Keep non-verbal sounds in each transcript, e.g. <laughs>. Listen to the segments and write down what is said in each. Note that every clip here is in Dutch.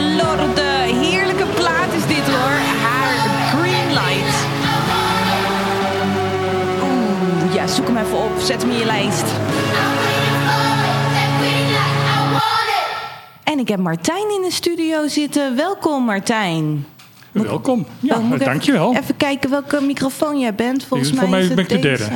Lorde. Heerlijke plaat is dit hoor. Haar Green Light. Oeh, ja, zoek hem even op. Zet hem in je lijst. En ik heb Martijn in de studio zitten. Welkom Martijn. Welkom. Ja, Oh, dankjewel. Even, even kijken welke microfoon jij bent. Volgens mij, is het ben ik de derde.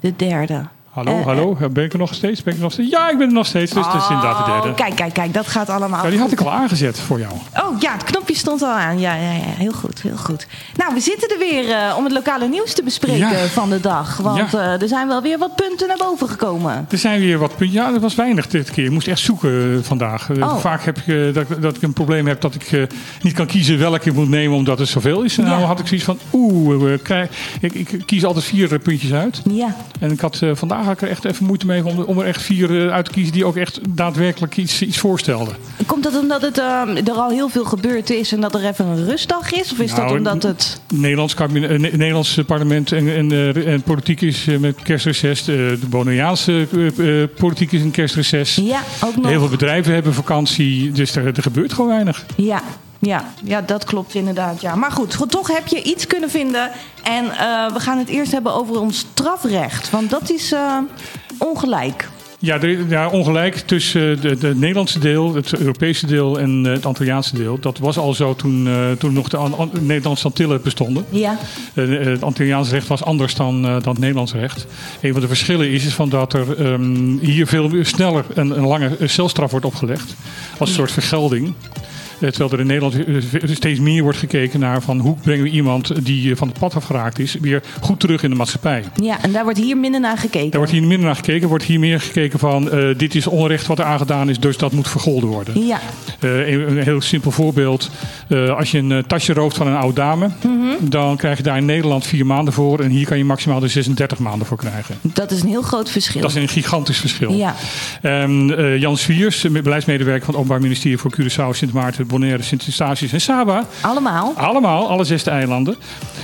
De derde. Hallo, Eh, hallo. Ben ik er nog steeds? Ben ik er nog steeds? Ja, ik ben er nog steeds. Dus het is inderdaad de Oh, derde. Kijk, kijk, kijk. Dat gaat allemaal Ja, die had ik al aangezet voor jou. Oh ja, het knopje stond al aan. Ja, ja, ja, heel goed, heel goed. Nou, we zitten er weer eh, om het lokale nieuws te bespreken Ja. van de dag. Want Ja. eh, er zijn wel weer wat punten naar boven gekomen. Er zijn weer wat punten. Ja, dat was weinig dit keer. Ik moest echt zoeken eh, vandaag. Eh, Oh. Vaak heb ik eh, dat, dat ik een probleem heb dat ik eh, niet kan kiezen welke ik moet nemen omdat het zoveel is. En nou had ik zoiets van, oeh, eh, ik, ik kies altijd vier eh, puntjes uit. Ja, En ik had, eh, vandaag had ik er echt even moeite mee om, om er echt vier eh, uit te kiezen die ook echt daadwerkelijk iets, iets voorstelden. komt dat omdat het, eh, er al heel veel gebeurd is en dat er even een rustdag is? Of is dat Nou, omdat het... Nederlands, kabinet, eh, Ne- Nederlands parlement en, en, en politiek is met kerstreces. De Bonaireaanse eh, politiek is een kerstreces. Ja, ook nog. Heel veel bedrijven hebben vakantie, dus er, er gebeurt gewoon weinig. Ja, ja, ja, dat klopt inderdaad. Ja. Maar goed, goed, toch heb je iets kunnen vinden. En eh, we gaan het eerst hebben over ons strafrecht. Want dat is eh, ongelijk. Ja, er, ja ongelijk tussen de, de Nederlandse deel, het Europese deel en eh, het Antilliaanse deel. Dat was al zo toen, eh, toen nog de An- An- Nederlandse Antillen bestonden. Ja, Eh, eh, het Antilliaans recht was anders dan, eh, dan het Nederlands recht. Een van de verschillen is, is van dat er ehm, hier veel sneller een, een lange celstraf wordt opgelegd. Als een soort vergelding. Eh, Terwijl er in Nederland eh, steeds meer wordt gekeken naar van hoe brengen we iemand die eh, van het pad afgeraakt is, weer goed terug in de maatschappij. ja, en daar wordt hier minder naar gekeken. Daar wordt hier minder naar gekeken. wordt hier meer gekeken van dit is onrecht wat er aangedaan is, dus dat moet vergolden worden. Ja, een, een heel simpel voorbeeld. Als je een tasje rooft van een oude dame, dan krijg je daar in Nederland vier maanden voor. En hier kan je maximaal de 36 maanden voor krijgen. dat is een heel groot verschil. Dat is een gigantisch verschil. Ja, En, eh, Jan Swiers, beleidsmedewerker van het Openbaar Ministerie voor Curaçao, Sint Maarten, Bonaire, Sint Eustatius en Saba. allemaal. Allemaal, alle zesde eilanden.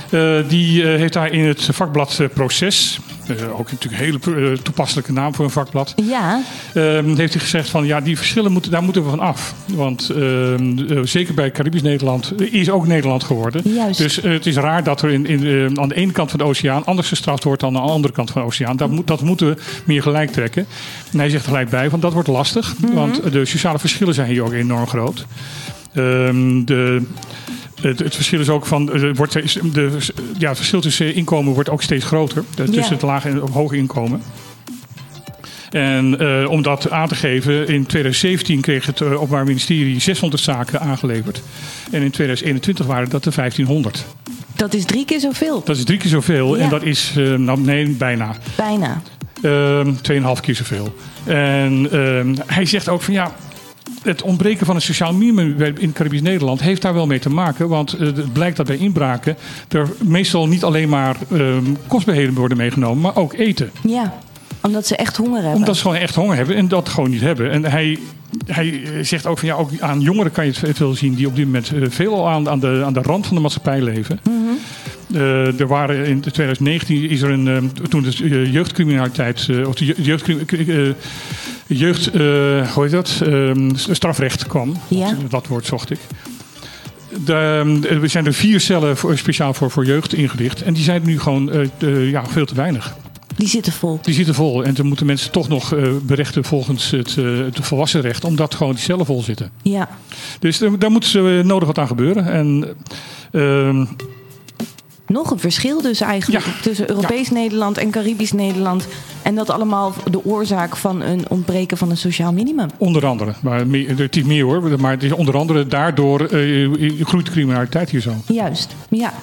Eh, die eh, heeft daar in het vakblad eh, Proces, eh, ook natuurlijk een hele eh, toepasselijke naam voor een vakblad, Ja, Ehm, heeft hij gezegd van ja, die verschillen moeten, daar moeten we van af. Want ehm, eh, zeker bij Caribisch Nederland is ook Nederland geworden. Juist. Dus het is raar dat er in, in, eh, aan de ene kant van de oceaan anders gestraft wordt dan aan de andere kant van de oceaan. Dat, moet, dat moeten we meer gelijk trekken. En hij zegt gelijk bij, want dat wordt lastig. Mhm. Want de sociale verschillen zijn hier ook enorm groot. Ehm, de, het, het verschil is ook van. er wordt, de, ja, het verschil tussen inkomen wordt ook steeds groter. Tussen Ja. het lage en het hoge inkomen. En eh, om dat aan te geven, in 2017 kreeg het eh, Openbaar Ministerie 600 zaken aangeleverd. En in 2021 waren dat er 1500. dat is drie keer zoveel. Dat is drie keer zoveel. Ja. En dat is, eh, nou nee, bijna. Bijna. Ehm, Tweeënhalf keer zoveel. En ehm, hij zegt ook van ja. Het ontbreken van een sociaal minimum in Caribisch Nederland heeft daar wel mee te maken. Want eh, het blijkt dat bij inbraken er meestal niet alleen maar ehm kostbaarheden worden meegenomen, maar ook eten. Ja, omdat ze echt honger hebben. Omdat ze gewoon echt honger hebben en dat gewoon niet hebben. En hij, hij eh, zegt ook van ja, ook aan jongeren kan je het veel zien die op dit moment eh, veel aan, aan, de, aan de rand van de maatschappij leven. Eh, er waren in 2019 is er een eh, toen de jeugdcriminaliteit of de je- jeugdcrim- eh, jeugd eh, hoe heet dat Ehm, strafrecht kwam. Ja. Dat, woord zocht ik. De, er zijn er vier cellen voor, speciaal voor, voor jeugd ingericht. En die zijn nu gewoon eh, ja, veel te weinig. Die zitten vol. Die zitten vol. En dan moeten mensen toch nog eh, berechten volgens het, eh, het volwassenrecht. Omdat gewoon die cellen vol zitten. Ja, Dus daar, moet eh, nodig wat aan gebeuren. En ehm, nog een verschil dus eigenlijk Ja. tussen Europees Nederland en Caribisch Nederland. En dat allemaal de oorzaak van een ontbreken van een sociaal minimum. onder andere. Maar het is meer hoor. Maar het is onder andere daardoor eh, groeit de criminaliteit hier zo. Juist, ja.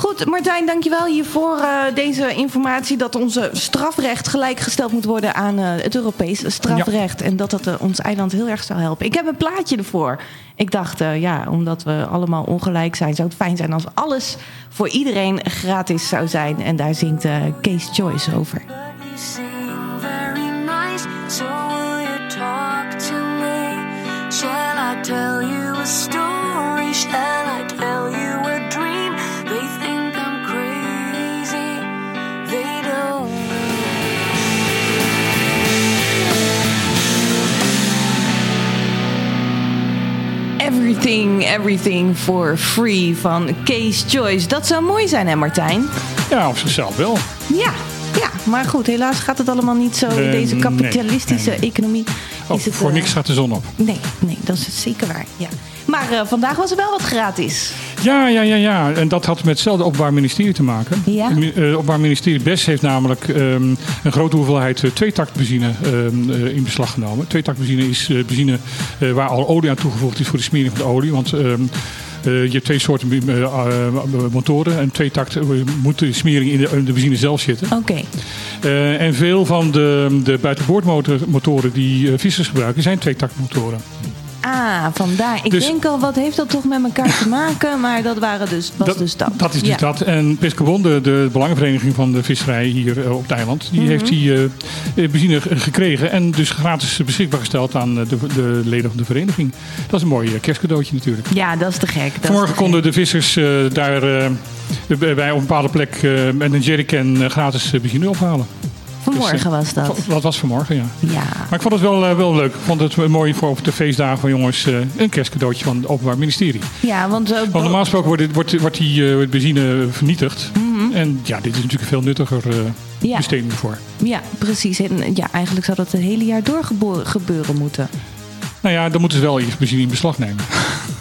Goed, Martijn, dankjewel hier voor eh, deze informatie dat onze strafrecht gelijkgesteld moet worden aan eh, het Europese strafrecht. En dat dat eh, ons eiland heel erg zou helpen. Ik heb een plaatje ervoor. Ik dacht, eh, ja, omdat we allemaal ongelijk zijn, zou het fijn zijn als alles voor iedereen gratis zou zijn. En daar zingt eh Kees Joyce over. Shall I tell you a story? Every Everything, for Free van Case Choice. Dat zou mooi zijn, hè Martijn? Ja, op zichzelf wel. Ja, ja, maar goed, helaas gaat het allemaal niet zo in Eh, deze kapitalistische nee, nee. economie. Oh, is het, voor eh, niks gaat de zon op. Nee, nee, dat is zeker waar. Ja. Maar eh, vandaag was er wel wat gratis. Ja, ja, ja, ja. En dat had met hetzelfde Openbaar Ministerie te maken. Ja. Het eh, Openbaar Ministerie BES heeft namelijk ehm, een grote hoeveelheid uh, tweetaktbenzine ehm, eh, in beslag genomen. Tweetaktbenzine is benzine waar al olie aan toegevoegd is voor de smering van de olie. Want ehm, eh, je hebt twee soorten motoren. En tweetakt moet de smering in de, in de benzine zelf zitten. Oké. En veel van de, de buitenboordmotoren die vissers gebruiken zijn tweetaktmotoren. Ah, vandaar. Ik Dus- denk al, wat heeft dat toch met elkaar te maken? Maar dat waren dus, was dus dat. Dat is dus Ja. dat. En Pescabon, de, de belangenvereniging van de visserij hier eh, op het eiland, die Mhm. heeft die eh, eh, benzine ge- gekregen en dus gratis beschikbaar gesteld aan de, de leden van de vereniging. Dat is een mooi kerstcadeautje natuurlijk. Ja, dat is te gek. dat Vanmorgen konden de vissers eh, daar bij op een bepaalde plek met een jerrycan gratis benzine ophalen. Vanmorgen was dat. Dat was vanmorgen, ja. Ja. Maar ik vond het wel, eh, wel leuk. Ik vond het mooi voor op de feestdagen van jongens eh, een kerstcadeautje van het Openbaar Ministerie. Ja, want... eh, Want normaal gesproken wordt, dit- wordt, wordt die benzine vernietigd. En ja, dit is natuurlijk een veel nuttiger Mhm. Ja. besteding voor. Ja, precies. En ja, eigenlijk zou dat het hele jaar door gebeuren moeten. Nou ja, dan moeten ze wel eerst benzine in beslag nemen.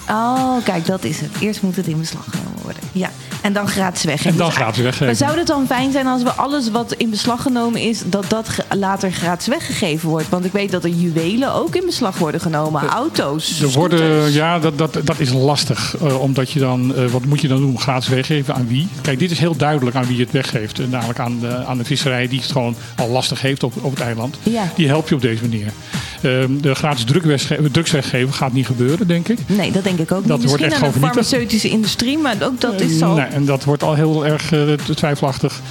Oh, kijk, dat is het. Eerst moet het in beslag genomen. Ja, en dan gratis weggeven. En dan Dus gratis weggeven. Maar zou het dan fijn zijn als we alles wat in beslag genomen is, dat dat later gratis weggegeven wordt? Want ik weet dat er juwelen ook in beslag worden genomen. Auto's, Er worden, ja, dat, dat, dat is lastig. eh, omdat je dan, eh, wat moet je dan doen? Gratis weggeven aan wie? Kijk, dit is heel duidelijk aan wie het weggeeft. Eh, namelijk aan de, aan de visserij die het gewoon al lastig heeft op, op het eiland. Ja. Die help je op deze manier. Ehm, de gratis druk wegge- drugs weggeven gaat niet gebeuren, denk ik. Nee, dat denk ik ook Dat niet. wordt Misschien echt aan de farmaceutische industrie, maar ook dat Nee, en dat wordt al heel erg eh, twijfelachtig.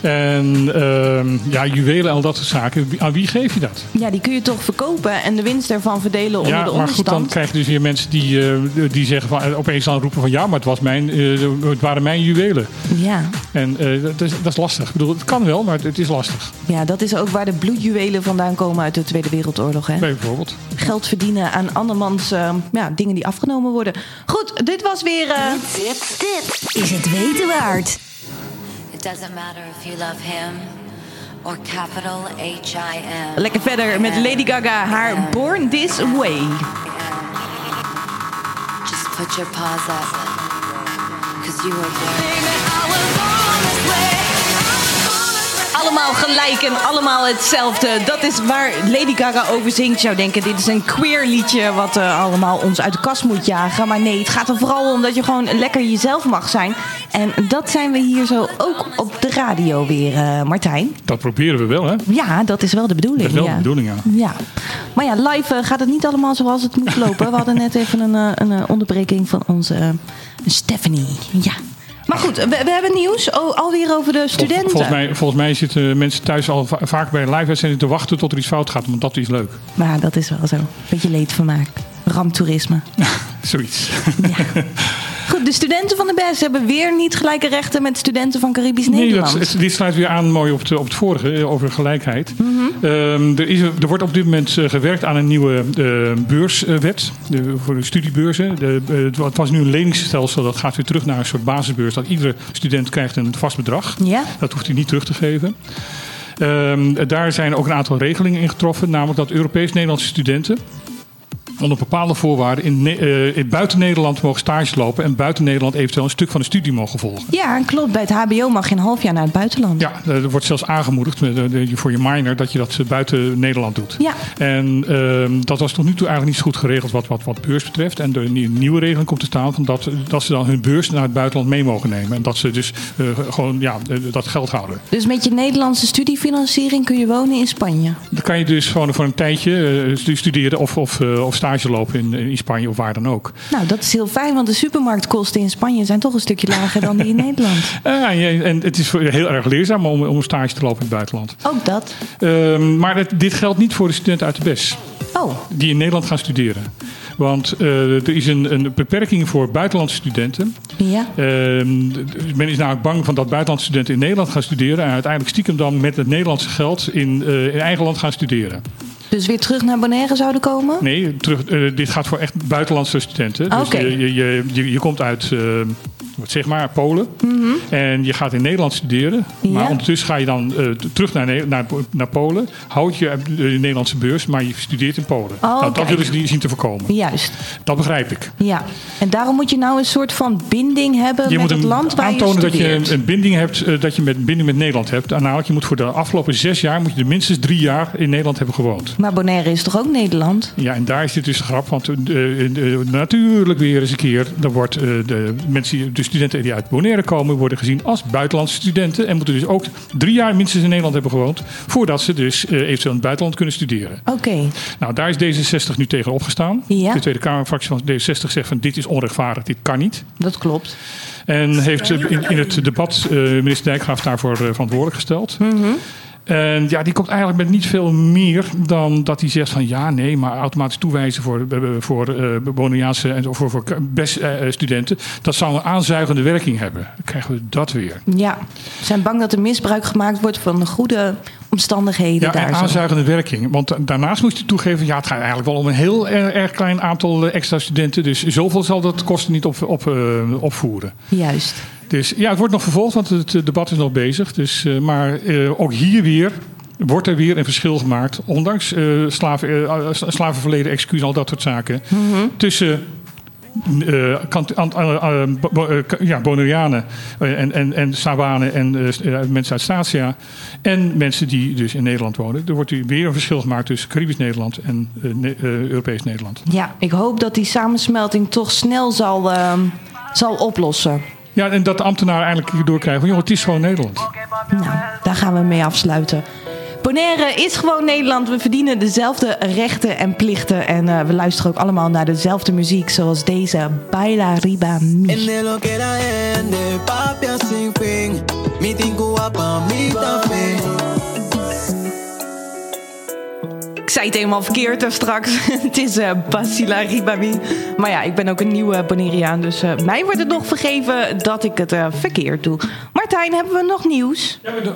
En ehm, ja, juwelen en al dat soort zaken. Aan wie geef je dat? Ja, die kun je toch verkopen en de winst ervan verdelen onder ja, de maar goed, dan onderstand. krijg je dus weer mensen die, eh, die zeggen van, eh, opeens dan roepen van ja, maar het, was mijn, eh, het waren mijn juwelen. Ja. En eh, dat, is, dat is lastig. Ik bedoel, het kan wel, maar het, het is lastig. ja, dat is ook waar de bloedjuwelen vandaan komen uit de Tweede Wereldoorlog. Hè? Bijvoorbeeld. Geld verdienen aan andermans eh, ja, dingen die afgenomen worden. Goed, dit was weer... eh, Dit, dit is het weten waard. It doesn't matter if you love him or capital H-I-M. lekker verder met Lady Gaga, haar Born This Way. Just put your paws up. Cause you were born. Allemaal gelijk en allemaal hetzelfde. Dat is waar Lady Gaga over zingt. Zou denken, dit is een queer liedje wat eh, allemaal ons uit de kast moet jagen. Maar nee, het gaat er vooral om dat je gewoon lekker jezelf mag zijn. En dat zijn we hier zo ook op de radio weer, eh, Martijn. Dat proberen we wel, hè? Ja, dat is wel de bedoeling. Dat is wel ja. de bedoeling, ja. Ja, maar ja, live eh, gaat het niet allemaal zoals het moet lopen. We hadden net even een, eh, een onderbreking van onze Stephanie. Ja. Maar goed, we, we hebben nieuws alweer over de studenten. Volgens mij, volgens mij zitten mensen thuis al va- vaak bij een live-uitzending te wachten tot er iets fout gaat. Want dat is leuk. Maar dat is wel zo. Beetje leedvermaak. Ramptoerisme. <laughs> Zoiets. Ja. <laughs> Goed, de studenten van de BES hebben weer niet gelijke rechten met studenten van Caribisch Nee, Nederland. dat, het- dit sluit weer aan mooi op, de, op het vorige eh, over gelijkheid. Mhm. Ehm, er, is, er wordt op dit moment eh, gewerkt aan een nieuwe eh, beurswet de, voor de studiebeurzen. De, het het was nu een leningsstelsel dat gaat weer terug naar een soort basisbeurs. Dat iedere student krijgt een vast bedrag. Ja? Dat hoeft hij niet terug te geven. Ehm, daar zijn ook een aantal regelingen in getroffen. Namelijk dat Europees-Nederlandse studenten onder bepaalde voorwaarden in, eh, in buiten Nederland mogen stage lopen. En buiten Nederland eventueel een stuk van de studie mogen volgen. Ja, klopt. Bij het HBO mag je een half jaar naar het buitenland. Ja, er wordt zelfs aangemoedigd met, eh, voor je minor dat je dat eh, buiten Nederland doet. Ja. En ehm, dat was tot nu toe eigenlijk niet zo goed geregeld wat, wat, wat beurs betreft. En de nie- nieuwe regeling komt te staan van dat, dat ze dan hun beurs naar het buitenland mee mogen nemen. En dat ze dus eh, gewoon ja, eh, dat geld houden. Dus met je Nederlandse studiefinanciering kun je wonen in Spanje. Dan kan je dus gewoon voor een tijdje eh, stu- studeren of, of, eh, of stage lopen in, in Spanje of waar dan ook. Nou, dat is heel fijn, want de supermarktkosten in Spanje zijn toch een stukje lager dan die in <laughs> Nederland. Eh, en het is heel erg leerzaam om, om een stage te lopen in het buitenland. Ook dat. Ehm, maar het- dit geldt niet voor de studenten uit de BES. Oh, die in Nederland gaan studeren. Want eh, er is een, een beperking voor buitenlandse studenten. ja. Ehm, men is namelijk bang van dat buitenlandse studenten in Nederland gaan studeren. En uiteindelijk stiekem dan met het Nederlandse geld in, eh, in eigen land gaan studeren. Dus weer terug naar Bonaire zouden komen? Nee, terug, eh, dit gaat voor echt buitenlandse studenten. Dus Oké. je, je, je, je komt uit, eh, zeg maar, Polen. En je gaat in Nederland studeren. Maar Mhm. Ondertussen ga je dan eh, terug naar, naar, naar Polen. Houd je de Nederlandse beurs, maar je studeert in Polen. nou, dat willen ze niet zien te voorkomen. Juist, Dat begrijp ik. ja. En daarom moet je nou een soort van binding hebben Je met moet het land waar aantonen je dat je studeert. een, binding hebt, eh, dat je met binding met Nederland hebt. Namelijk, je moet voor de afgelopen zes jaar moet je er minstens drie jaar in Nederland hebben gewoond. Maar Bonaire is toch ook Nederland? Ja, en daar is dit dus de grap. Want eh, natuurlijk weer eens een keer. Dan wordt de mensen, de studenten die uit Bonaire komen, worden gezien als buitenlandse studenten. En moeten dus ook drie jaar minstens in Nederland hebben gewoond. Voordat ze dus eh, eventueel in het buitenland kunnen studeren. Oké, Nou, daar is D66 nu tegen opgestaan. Ja. De Tweede Kamerfractie van D66 zegt van dit is onrechtvaardig, dit kan niet. dat klopt. En heeft eh, in, in het debat eh, minister Dijkgraaf daarvoor verantwoordelijk gesteld. En ja, die komt eigenlijk met niet veel meer dan dat hij zegt van ja, nee, maar automatisch toewijzen voor, eh, voor Bonaireaanse en voor, voor best eh, studenten. Dat zou een aanzuigende werking hebben. Dan krijgen we dat weer. Ja, ze zijn bang dat er misbruik gemaakt wordt van de goede omstandigheden Ja, daar. zo. aanzuigende werking. Want daarnaast moest hij toegeven, ja, het gaat eigenlijk wel om een heel erg, klein aantal eh, extra studenten. Dus zoveel zal dat kosten niet op, op, eh, opvoeren. Juist. Dus ja, het wordt nog vervolgd, want het eh, debat is nog bezig. Dus, maar ook hier weer wordt er weer een verschil gemaakt. Ondanks slaven, slavenverleden, excuus, al dat soort zaken. Tussen kant- an- bo- bo- ka- ja, Bonaireanen en, en, en Savanen en mensen uit Statia. En mensen die dus in Nederland wonen. Er wordt weer een verschil gemaakt tussen Caribisch Nederland en Ne- Europees Nederland. Ja, ik hoop dat die samensmelting toch snel zal, ehm, zal oplossen. Ja, en dat de ambtenaren eindelijk hierdoor krijgen van... joh, het is gewoon Nederland. Nou, daar gaan we mee afsluiten. Bonaire is gewoon Nederland. We verdienen dezelfde rechten en plichten. En eh, we luisteren ook allemaal naar dezelfde muziek. Zoals deze Baila Riba Mi. Ik zei het helemaal verkeerd daar straks. <laughs> het is eh Basila Ribami. Maar ja, ik ben ook een nieuwe Bonaireaan. Dus eh, mij wordt het nog vergeven dat ik het eh, verkeerd doe. Martijn, hebben we nog nieuws? Ja, de-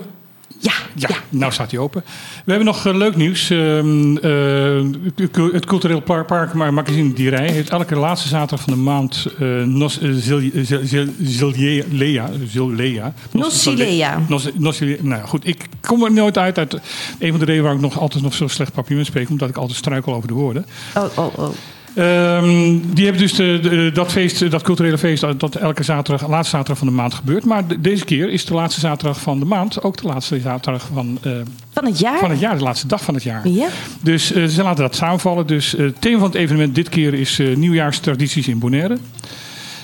Ja, Ja, ja. nou staat hij open. We hebben nog eh, leuk nieuws. Ehm, eh, het Cultureel Park, Park maar Magazine Dierij heeft elke laatste zaterdag van de maand eh Nos Zil- Zil- Zil- Zilea. Zilea. Nosilea. Nos- Nosilea. Nou goed, ik kom er nooit uit. uit een van de redenen waarom ik nog altijd nog zo slecht papier spreek, omdat ik altijd struikel over de woorden. Oh, oh, oh. Ehm, die hebben dus de, de- dat feest, dat culturele feest, dat, dat elke zaterdag, laatste zaterdag van de maand gebeurt. Maar de- deze keer is de laatste zaterdag van de maand ook de laatste zaterdag van, eh, Van het jaar? van het jaar, de laatste dag van het jaar. Ja. Dus eh, ze laten dat samenvallen. Dus eh, het thema van het evenement dit keer is nieuwjaarstradities in Bonaire.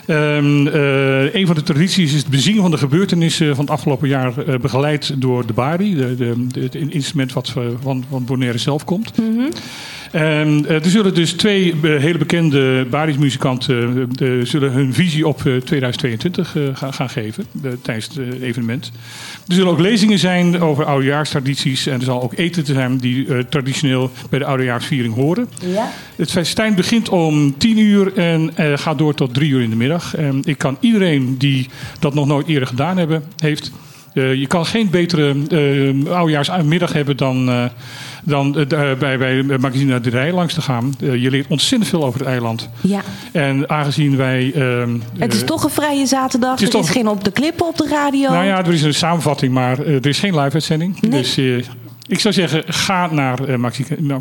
Eh, een van de tradities is het bezingen van de gebeurtenissen van het afgelopen jaar, begeleid door de Bari, de, de, de- het instrument wat van, van Bonaire zelf komt. En, eh, er zullen dus twee eh, hele bekende Baris-muzikanten eh, zullen hun visie op eh, 2022 eh, gaan, gaan geven tijdens het evenement. Er zullen ook lezingen zijn over oudejaarstradities en er zal ook eten te zijn die traditioneel bij de oudejaarsviering horen. Ja. Het festijn begint om 10 uur en gaat door tot 3 uur in de middag. En ik kan iedereen die dat nog nooit eerder gedaan hebben, heeft. Eh, je kan geen betere eh oudejaarsmiddag hebben dan, eh, dan bij, bij Magazine de Rij langs te gaan. Je leert ontzettend veel over het eiland. ja. En aangezien wij. ehm, Het is toch een vrije zaterdag. het is er is toch- geen op de klippen op de radio. Nou ja, er is een samenvatting, maar er is geen live-uitzending. Nee. Dus ik zou zeggen, ga naar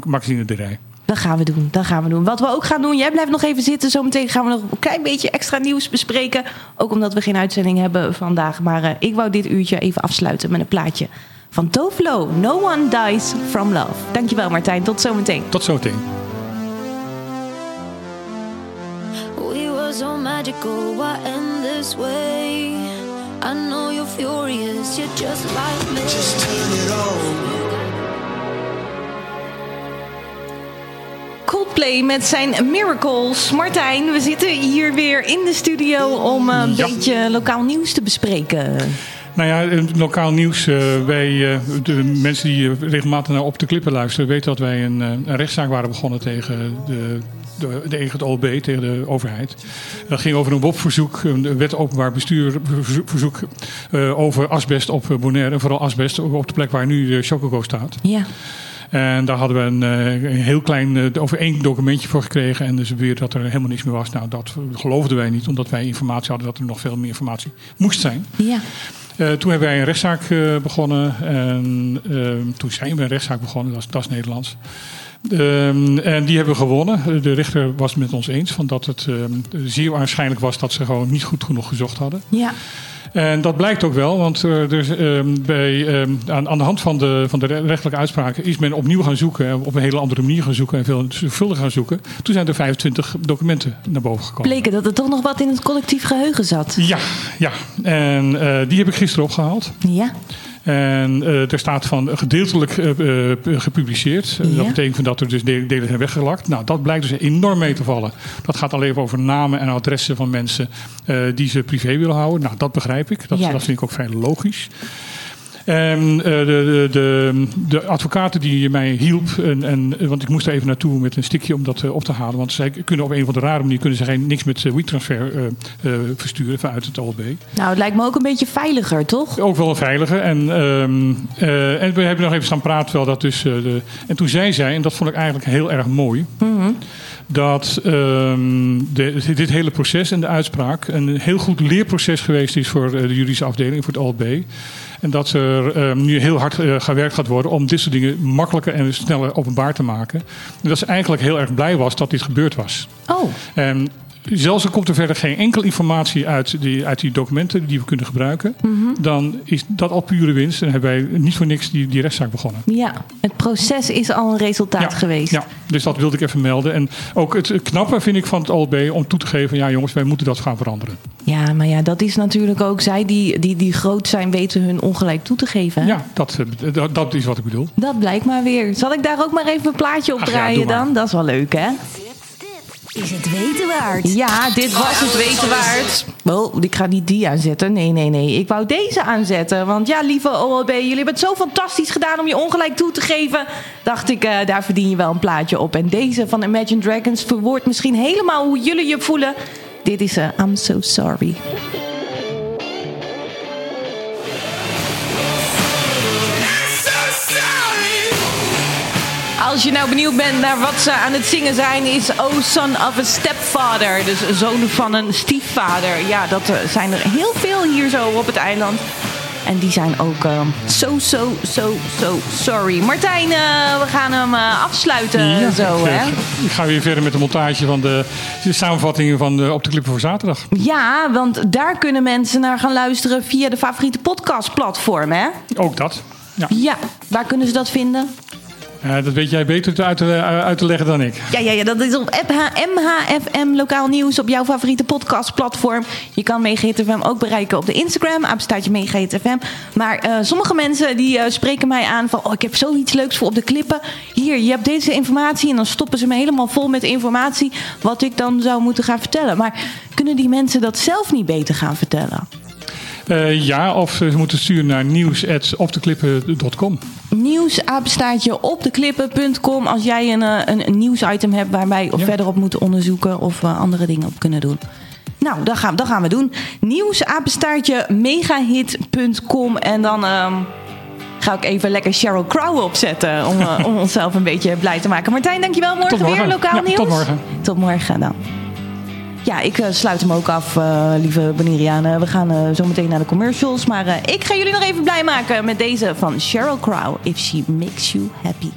Magazine de Rij. Dat gaan we doen. Dat gaan we doen. Wat we ook gaan doen. Jij blijft nog even zitten. Zometeen gaan we nog een klein beetje extra nieuws bespreken. Ook omdat we geen uitzending hebben vandaag. Maar eh, ik wou dit uurtje even afsluiten met een plaatje van Tovlo. No one dies from love. Dankjewel Martijn. Tot zometeen. Tot zometeen. We were so magical, why end this way? I know you're furious, you're just like me. Just turn it on. Coldplay met zijn Miracles. Martijn, we zitten hier weer in de studio om eh, een Ja. beetje lokaal nieuws te bespreken. Nou ja, het lokaal nieuws. eh, wij, eh, de mensen die eh, regelmatig naar Op de Klippen luisteren, weten dat wij een, eh, een rechtszaak waren begonnen tegen de, tegen het tegen de overheid. Dat ging over een WOP-verzoek, een wet openbaar bestuurverzoek eh, over asbest op Bonaire. En vooral asbest op op de plek waar nu de Chococo staat. Ja. En daar hadden we een, eh, een heel klein, eh, over één documentje voor gekregen. En dus weer dat er helemaal niks meer was. Nou, dat geloofden wij niet, omdat wij informatie hadden dat er nog veel meer informatie moest zijn. Ja. Eh, toen hebben wij een rechtszaak begonnen. En ehm, toen zijn we een rechtszaak begonnen, dat is, dat is Nederlands. Ehm, en die hebben we gewonnen. De rechter was het met ons eens van dat het ehm, zeer waarschijnlijk was dat ze gewoon niet goed genoeg gezocht hadden. Ja. En dat blijkt ook wel, want eh, er, is, ehm, bij, ehm, aan, aan de hand van de, van de rechtelijke uitspraken is men opnieuw gaan zoeken, en op een hele andere manier gaan zoeken en veel zorgvuldiger gaan zoeken. Toen zijn er 25 documenten naar boven gekomen. Bleken dat er toch nog wat in het collectief geheugen zat. Ja, ja. En eh, die heb ik gisteren opgehaald. Ja. En eh, er staat van gedeeltelijk eh, eh, gepubliceerd. Ja. Dat betekent dat er dus de- delen zijn weggelakt. Nou, dat blijkt dus enorm mee te vallen. Dat gaat alleen over namen en adressen van mensen eh, die ze privé willen houden. Nou, dat begrijp ik. Dat, Ja. dat vind ik ook vrij logisch. En eh, de, de, de, de advocaten die mij hielp, en, en, want ik moest er even naartoe met een stikje om dat eh, op te halen. Want zij kunnen op een of andere rare manier kunnen ze geen, niks met WeTransfer eh, eh, versturen vanuit het OLB. Nou, het lijkt me ook een beetje veiliger, toch? Ook wel een veilige. En, ehm, eh, en we hebben nog even staan praten. Wel dat dus, de, en toen zei zij, en dat vond ik eigenlijk heel erg mooi. Dat ehm, de, dit hele proces en de uitspraak een heel goed leerproces geweest is voor de juridische afdeling, voor het OLB. En dat er ehm, nu heel hard eh, gewerkt gaat worden om dit soort dingen makkelijker en sneller openbaar te maken. En dat ze eigenlijk heel erg blij was dat dit gebeurd was. Oh, En zelfs al komt er verder geen enkele informatie uit die, uit die documenten die we kunnen gebruiken, dan is dat al pure winst. En hebben wij niet voor niks die, die rechtszaak begonnen. ja. Het proces is al een resultaat geweest. Ja, dus dat wilde ik even melden. En ook het knappe vind ik van het OLB om toe te geven: ja, jongens, wij moeten dat gaan veranderen. Ja, maar ja, dat is natuurlijk ook zij die, die, die groot zijn, weten hun ongelijk toe te geven. hè? Ja, dat, eh, dat, dat is wat ik bedoel. Dat blijkt maar weer. Zal ik daar ook maar even een plaatje op Ach draaien dan? Dat is wel leuk, hè? Is het weten waard? Ja, dit was het weten waard. Oh, ik ga niet die aanzetten. Nee, nee, nee. Ik wou deze aanzetten. Want ja, lieve OLB, jullie hebben het zo fantastisch gedaan om je ongelijk toe te geven. Dacht ik, eh, daar verdien je wel een plaatje op. En deze van Imagine Dragons verwoordt misschien helemaal hoe jullie je voelen. Dit is eh, I'm So Sorry. Als je nou benieuwd bent naar wat ze aan het zingen zijn, is Oh Son of a Stepfather. Dus zoon van een stiefvader. Ja, dat eh, zijn er heel veel hier zo op het eiland. En die zijn ook eh, zo, zo, zo, zo sorry. Martijn, eh, we gaan hem afsluiten zo, ik, hè? ik ga weer verder met de montage van de, de samenvatting van de, op de clippen voor zaterdag. Ja, want daar kunnen mensen naar gaan luisteren via de favoriete podcastplatform, hè? Ook dat. Ja. Ja, waar kunnen ze dat vinden? Eh, dat weet jij beter te- uit te, eh, uit te leggen dan ik. Ja, ja, ja, dat is op MH, MHFM Lokaal Nieuws op jouw favoriete podcastplatform. Je kan Megahit FM ook bereiken op de Instagram, apenstaartje Megahit FM. Maar eh, sommige mensen die eh, spreken mij aan van... oh, ik heb zoiets leuks voor op de klippen. Hier, je hebt deze informatie. En dan stoppen ze me helemaal vol met informatie... wat ik dan zou moeten gaan vertellen. Maar kunnen die mensen dat zelf niet beter gaan vertellen? Eh, ja, of ze moeten sturen naar nieuws.opdeklippen.com. Nieuwsapenstaartje op de klippen.com als jij een, eh, een, een nieuwsitem hebt waar wij of Ja. verder op moeten onderzoeken of eh, andere dingen op kunnen doen. Nou, dat gaan, dat gaan we doen. Nieuwsapenstaartje megahit.com en dan ehm, ga ik even lekker Sheryl Crow opzetten om, om <laughs> onszelf een beetje blij te maken. Martijn, dankjewel. Morgen, morgen. weer lokaal Ja, nieuws. tot morgen. Tot morgen dan. Ja, ik eh, sluit hem ook af, eh, lieve Bonerianen. We gaan eh, zo meteen naar de commercials. Maar ik ga jullie nog even blij maken met deze van Sheryl Crow. If she makes you happy.